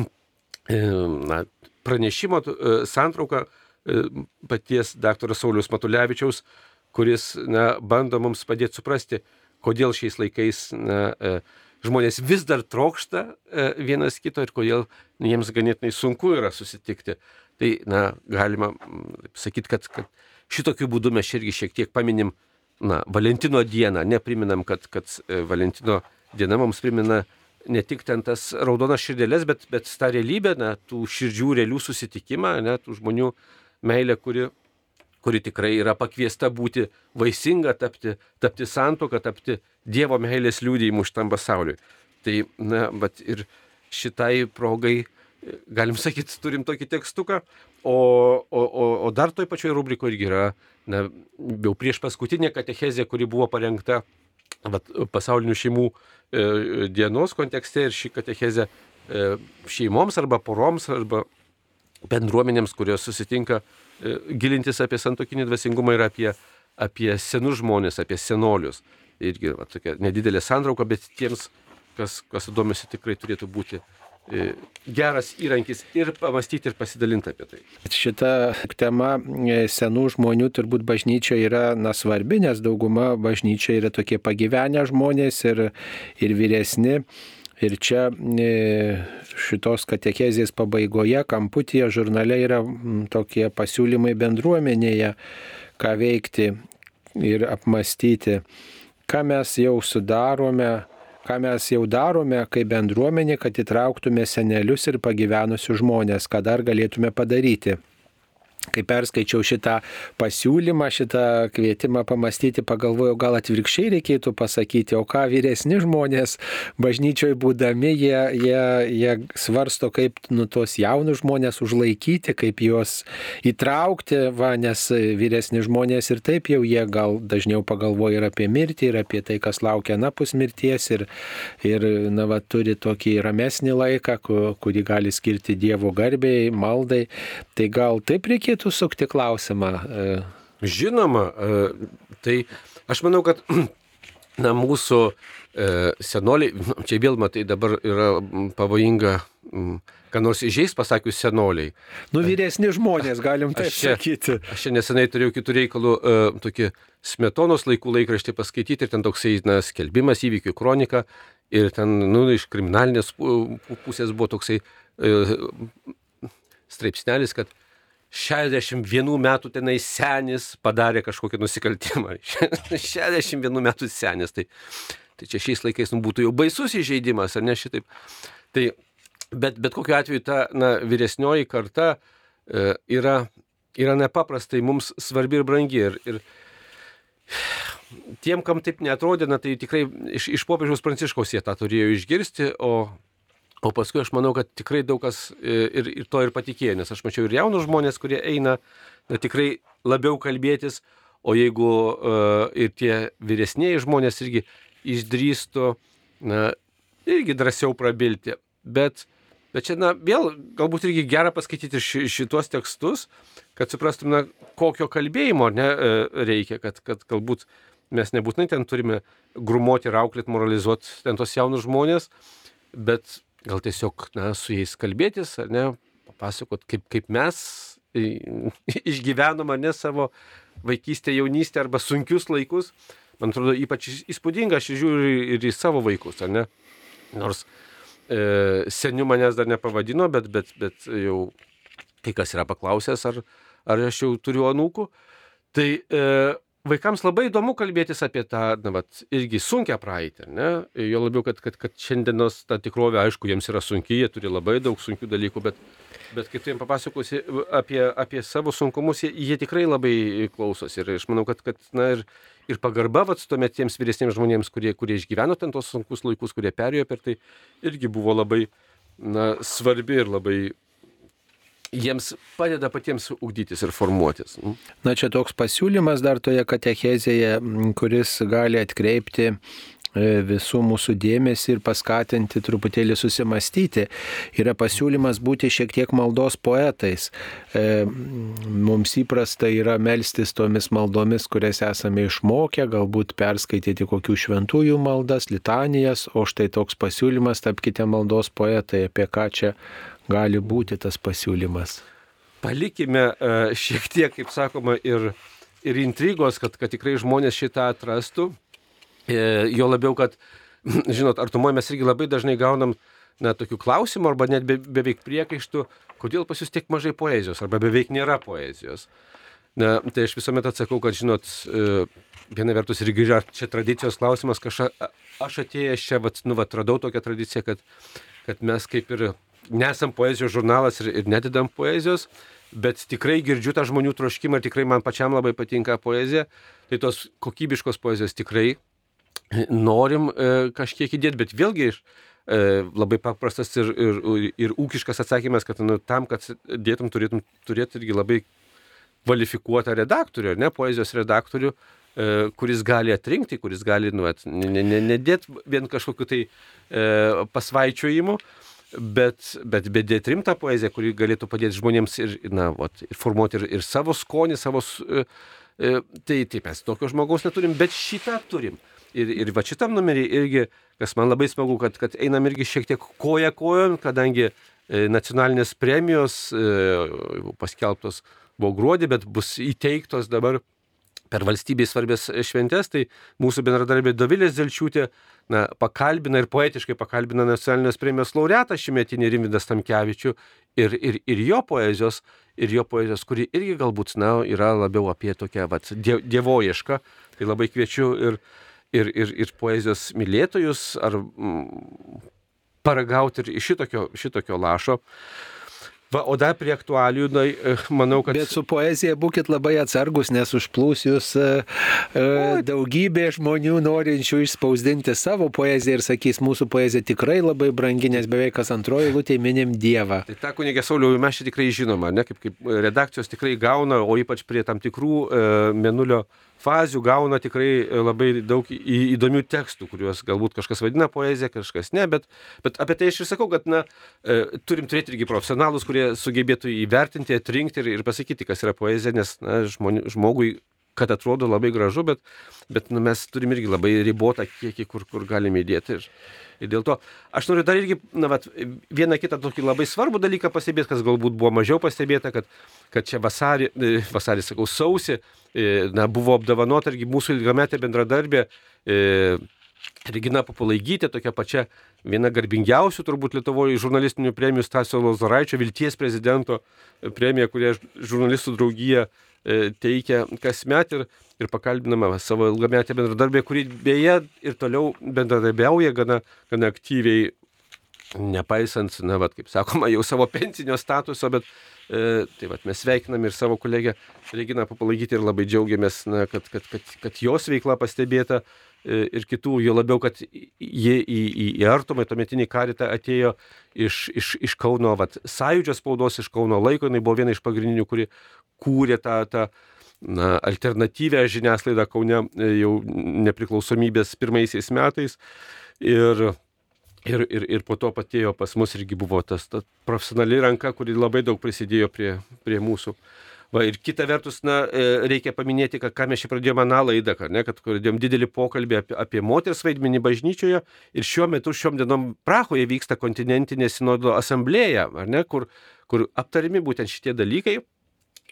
S2: e, na, pranešimo e, santrauką e, paties dr. Saulius Matulevičiaus, kuris na, bando mums padėti suprasti, kodėl šiais laikais na, žmonės vis dar trokšta vienas kito ir kodėl jiems ganėtinai sunku yra susitikti. Tai na, galima sakyti, kad, kad šitokiu būdu mes irgi šiek tiek paminim na, Valentino dieną, nepriminam, kad, kad e, Valentino diena mums primena ne tik ten tas raudonas širdėlės, bet, bet tą realybę, na, tų širdžių realių susitikimą, ne, tų žmonių meilę, kuri, kuri tikrai yra pakviesta būti vaisinga, tapti, tapti santoka, tapti Dievo meilės liūdėjimu šitam pasauliui. Tai, na, bet ir šitai progai, galim sakyti, turim tokį tekstuką, o, o, o, o dar toj pačioj rubrikoje irgi yra na, jau prieš paskutinę katechezę, kuri buvo parengta vat, pasaulinių šeimų e, dienos kontekste ir ši katechezė e, šeimoms arba poroms arba bendruomenėms, kurios susitinka e, gilintis apie santokinį dvasingumą ir apie, apie senus žmonės, apie senolius. Irgi va, tokia nedidelė santrauka, bet tiems, kas, kas domisi, tikrai turėtų būti E, geras įrankis ir pamastyti ir pasidalinti apie tai.
S1: Šita tema e, senų žmonių turbūt bažnyčioje yra na, svarbi, nes dauguma bažnyčioje yra tokie pagyvenę žmonės ir, ir vyresni. Ir čia e, šitos katekezės pabaigoje, kamputėje, žurnale yra tokie pasiūlymai bendruomenėje, ką veikti ir apmastyti, ką mes jau sudarome ką mes jau darome kaip bendruomenė, kad įtrauktume senelius ir pagyvenusius žmonės, ką dar galėtume padaryti kai perskaičiau šitą pasiūlymą, šitą kvietimą pamastyti, pagalvojau, gal atvirkščiai reikėtų pasakyti, o ką vyresni žmonės bažnyčioje būdami, jie, jie, jie svarsto, kaip nu, tos jaunus žmonės užlaikyti, kaip juos įtraukti, va, nes vyresni žmonės ir taip jau jie gal dažniau pagalvoja ir apie mirtį, ir apie tai, kas laukia anapus mirties, ir, ir na, va, turi tokį ramesnį laiką, kurį gali skirti Dievo garbėjai, maldai. Tai gal taip reikėtų reikėtų sukti klausimą?
S2: E, Žinoma, e, tai aš manau, kad na, mūsų e, senoliai, čia vėl matai dabar yra pavojinga, ką nors įžeis pasakius senoliai.
S1: Nu, vyresni žmonės, galim taip aš čia, sakyti.
S2: Aš čia nesenai turėjau kitų reikalų tokį smetonos laikų laikraštį paskaityti ir ten toksai na, skelbimas įvykių kronika Ir ten, nu, iš kriminalinės pusės buvo toksai straipsnelis, kad 61 metų tenai senis padarė kažkokį nusikaltimą. 61 metų senis. Tai, tai čia šiais laikais nu, būtų jau baisus įžeidimas, ar ne šitaip. Tai, bet, bet kokiu atveju ta na, vyresnioji karta e, yra, yra nepaprastai mums svarbi ir brangi. Ir, ir tiem, kam taip netrodė, na, tai tikrai iš, iš popiežiaus pranciškaus jie tą turėjo išgirsti, o O paskui aš manau, kad tikrai daug kas e, ir, ir to ir patikėjo, nes aš mačiau ir jaunus žmonės, kurie eina na, tikrai labiau kalbėtis, o jeigu uh, ir tie vyresnėji žmonės irgi išdrįstų, na, irgi drąsiau prabilti. Bet, bet čia, na, vėl galbūt irgi gera paskaityti ši, šitos tekstus, kad suprastume, na, kokio kalbėjimo ne, e, reikia, kad, kad galbūt mes nebūtinai ten turime grumoti ir auklėti, moralizuoti ten tos jaunus žmonės, bet gal tiesiog na, su jais kalbėtis, ar ne, papasakot, kaip, kaip mes išgyvenom, ar ne, savo vaikystę, jaunystę arba sunkius laikus. Man atrodo, ypač įspūdinga, aš žiūriu ir į savo vaikus, ar ne? Nors e, seniu manęs dar nepavadino, bet, bet, bet jau kai kas yra paklausęs, ar, ar aš jau turiu anūkų. Tai e, vaikams labai įdomu kalbėtis apie tą, na, vat, irgi sunkę praeitį, ne? Jo labiau, kad, kad, kad šiandienos ta tikrovė, aišku, jiems yra sunkiai, jie turi labai daug sunkių dalykų, bet, bet kai tu jiems papasakosi apie, apie savo sunkumus, jie, jie tikrai labai klausosi. Ir aš manau, kad, kad na, ir, ir pagarba, vat, tuomet tiems vyresniems žmonėms, kurie, kurie išgyveno ten tos sunkus laikus, kurie perėjo per tai, irgi buvo labai na, svarbi ir labai jiems padeda patiems ugdytis ir formuotis.
S1: Mm. Na čia toks pasiūlymas dar toje katechezėje, kuris gali atkreipti e, visų mūsų dėmesį ir paskatinti truputėlį susimastyti. Yra pasiūlymas būti šiek tiek maldos poetais. E, mums įprasta yra melstis tomis maldomis, kurias esame išmokę, galbūt perskaityti kokių šventųjų maldas, litanijas, o štai toks pasiūlymas tapkite maldos poetai, apie ką čia gali būti tas pasiūlymas?
S2: Palikime e, šiek tiek, kaip sakoma, ir, ir intrigos, kad, kad tikrai žmonės šitą atrastų. E, jo labiau, kad, žinot, artumoje mes irgi labai dažnai gaunam na, tokių klausimų arba net be, beveik priekaištų, kodėl pas jūs tiek mažai poezijos arba beveik nėra poezijos. Na, tai aš visuomet atsakau, kad, žinot, e, viena vertus irgi čia tradicijos klausimas, kažką aš atėjęs čia, vat, nu, vat, radau tokią tradiciją, kad, kad mes kaip ir nesam poezijos žurnalas ir, ir nededam poezijos, bet tikrai girdžiu tą žmonių troškimą ir tikrai man pačiam labai patinka poezija. Tai tos kokybiškos poezijos tikrai norim e, kažkiek įdėti, bet vėlgi iš e, labai paprastas ir, ir, ir ūkiškas atsakymas, kad nu, tam, kad dėtum, turėtum turėti irgi labai kvalifikuotą redaktorių, ne poezijos redaktorių, e, kuris gali atrinkti, kuris gali, nu, nedėti ne, ne, ne vien kažkokiu tai e, pasvaičiojimu, bet, bet bedėti rimtą poeziją, kuri galėtų padėti žmonėms ir, na, vat, ir formuoti ir, ir savo skonį, savo... E, e, tai taip mes tokio žmogaus neturim, bet šitą turim. Ir, ir va šitam numerį irgi, kas man labai smagu, kad, kad einam irgi šiek tiek koja kojon, kadangi e, nacionalinės premijos e, paskelbtos buvo gruodį, bet bus įteiktos dabar per valstybės svarbės šventės, tai mūsų bendradarbė Dovilės Zelčiūtė na, pakalbina ir poetiškai pakalbina nacionalinės premijos laureatą šimetinį Rimvidą Stamkevičių ir, ir, ir jo poezijos, ir jo poezijos, kuri irgi galbūt na, yra labiau apie tokią vat, die, dievojišką. Tai labai kviečiu ir, ir, ir, ir poezijos mylėtojus ar mm, paragauti ir šitokio, šitokio lašo. Va, o dar prie aktualių, na, e, manau, kad...
S1: Bet su poezija būkite labai atsargus, nes užplūs jūs uh, daugybė žmonių norinčių išspausdinti savo poeziją ir sakys, mūsų poezija tikrai labai brangi, nes beveik kas antroji lūtė minim Dievą.
S2: Tai tą kunigė Sauliau mes čia tikrai žinoma, ne, kaip, kaip redakcijos tikrai gauna, o ypač prie tam tikrų uh, menulio uh, fazių gauna tikrai e, labai daug įdomių tekstų, kuriuos galbūt kažkas vadina poezija, kažkas ne, bet, bet apie tai aš ir sakau, kad na, e, turim turėti irgi profesionalus, kurie sugebėtų įvertinti, atrinkti ir, ir pasakyti, kas yra poezija, nes na, žmoni, žmogui kad atrodo labai gražu, bet, bet nu, mes turim irgi labai ribotą kiekį, kur, kur galime įdėti. Ir, ir dėl to aš noriu dar irgi na, vat, vieną kitą tokį labai svarbų dalyką pastebėti, kas galbūt buvo mažiau pastebėta, kad, kad čia vasarį, e, vasarį sakau, sausi, e, na, buvo apdovanota irgi mūsų ilgametė bendradarbė e, Regina Papulaigytė, tokia pačia viena garbingiausių turbūt Lietuvoje žurnalistinių premijų Stasio Lozoraičio Vilties prezidento premija, kurią žurnalistų draugija e, teikia kasmet ir, ir pakalbinama savo ilgametę bendradarbę, kuri beje ir toliau bendradarbiauja gana, gana aktyviai, nepaisant, na, vat, kaip sakoma, jau savo pensinio statuso, bet E, tai vat, mes sveikinam ir savo kolegę Reginą Papalaigyti ir labai džiaugiamės, na, kad, kad, kad, kad jos veikla pastebėta e, ir kitų, jo labiau, kad jie į, į, į artumą, tuometinį karitą atėjo iš, iš, iš Kauno, vat, sąjūdžio spaudos, iš Kauno laiko, jinai buvo viena iš pagrindinių, kuri kūrė tą, tą na, alternatyvę žiniasklaidą Kaune e, jau nepriklausomybės pirmaisiais metais. Ir Ir, ir, ir po to patėjo pas mus irgi buvo tas ta profesionali ranka, kuri labai daug prisidėjo prie, prie mūsų. Va, ir kita vertus, na, e, reikia paminėti, kad ką mes čia pradėjome aną laidą, kad, ne, kad pradėjome didelį pokalbį apie, apie moters vaidmenį bažnyčioje ir šiuo metu šiom dienom Prahoje vyksta kontinentinė sinodo asamblėja, ne, kur, kur aptarimi būtent šitie dalykai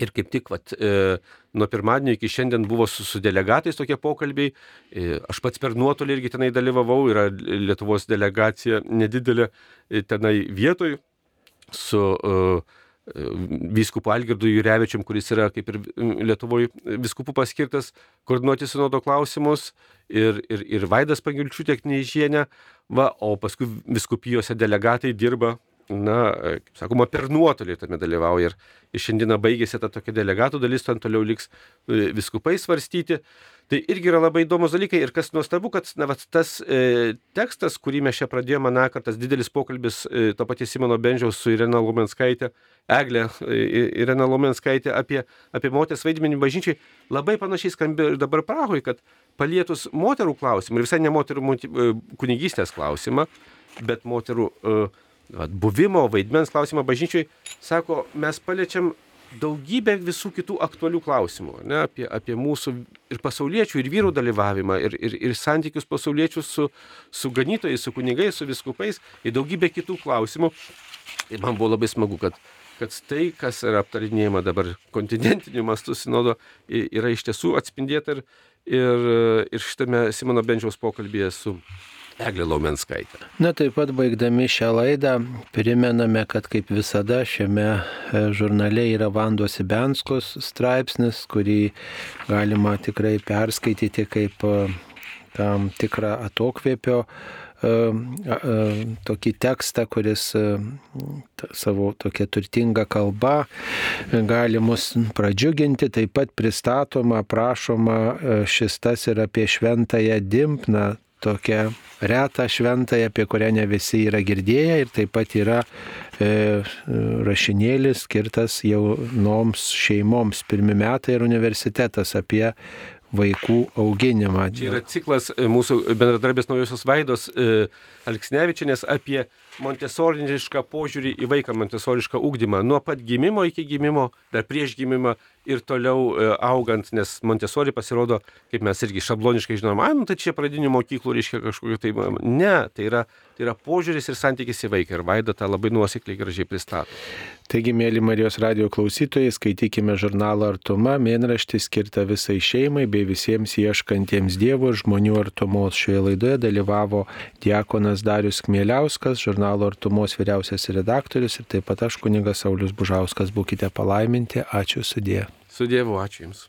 S2: Ir kaip tik vat, e, nuo pirmadienio iki šiandien buvo su, su delegatais tokie pokalbiai. E, aš pats per nuotolį irgi tenai dalyvavau, yra Lietuvos delegacija nedidelė e, tenai vietoj su e, vyskupu Algirdu Jurevičiam, kuris yra kaip ir Lietuvoje viskupų paskirtas koordinuoti sinodo klausimus, ir, ir, ir Vaidas Pagilčių tiek neižienė, va, o paskui viskupijose delegatai dirba na, kaip sakoma, per nuotolį tame dalyvauja. Ir, šiandieną baigėsi ta tokia delegatų dalis, ten toliau liks e, viskupai svarstyti. Tai irgi yra labai įdomus dalykai ir kas nuostabu, kad na, vat, tas e, tekstas, kurį mes čia pradėjome, na, kad tas didelis pokalbis e, to paties Simono Bendžiaus su Irena Lumenskaitė, Eglė e, Irena Lumenskaitė apie, apie moters vaidmenį bažnyčiai, labai panašiai skambėjo ir dabar Prahoje, kad palietus moterų klausimą ir visai ne moterų e, kunigystės klausimą, bet moterų e, vat, buvimo, vaidmens klausimą bažnyčiai, sako, mes paliečiam daugybę visų kitų aktualių klausimų, ne, apie, apie mūsų ir pasauliečių, ir vyrų dalyvavimą, ir, ir, ir santykius pasauliečių su, su ganytojais, su kunigais, su viskupais, ir daugybę kitų klausimų. Ir man buvo labai smagu, kad, kad tai, kas yra aptarinėjama dabar kontinentiniu mastu sinodo, yra iš tiesų atspindėta ir, ir, ir šitame Simono Benčiaus pokalbėje su Eglė Laumenskaitė.
S1: Na taip pat baigdami šią laidą primename, kad kaip visada šiame e, žurnale yra Vandos Ibenskos straipsnis, kurį galima tikrai perskaityti kaip e, tam tikrą atokvėpio e, tokį tekstą, kuris savo tokia turtinga kalba gali mus pradžiuginti, taip pat pristatoma, prašoma šis tas ir apie šventąją Dimpną, tokią retą šventąją, apie kurią ne visi yra girdėję ir taip pat yra e, rašinėlis skirtas jaunoms šeimoms, pirmi metai ir universitetas apie vaikų auginimą.
S2: Čia yra ciklas e, mūsų bendradarbės naujosios vaidos e, Alksnevičinės apie montesorišką požiūrį į vaiką, montesorišką ūkdymą. Nuo pat gimimo iki gimimo, dar prieš gimimą ir toliau e, augant, nes Montesori pasirodo, kaip mes irgi šabloniškai žinom, ai, nu tai čia pradinių mokyklų reiškia kažkokiu tai, ne, tai yra, tai yra požiūris ir santykis į vaiką ir Vaida tą labai nuosekliai gražiai pristato.
S1: Taigi, mėly Marijos radio klausytojai, skaitykime žurnalą Artuma, mėnraštį skirtą visai šeimai bei visiems ieškantiems Dievo ir žmonių artumos. Šioje laidoje dalyvavo Diekonas Darius Kmieliauskas, žurnalo Artumos vyriausias redaktorius ir taip pat aš kunigas Saulis Bužauskas. Būkite palaiminti, ačiū sudė.
S2: Su Dievu, ačiū Jums.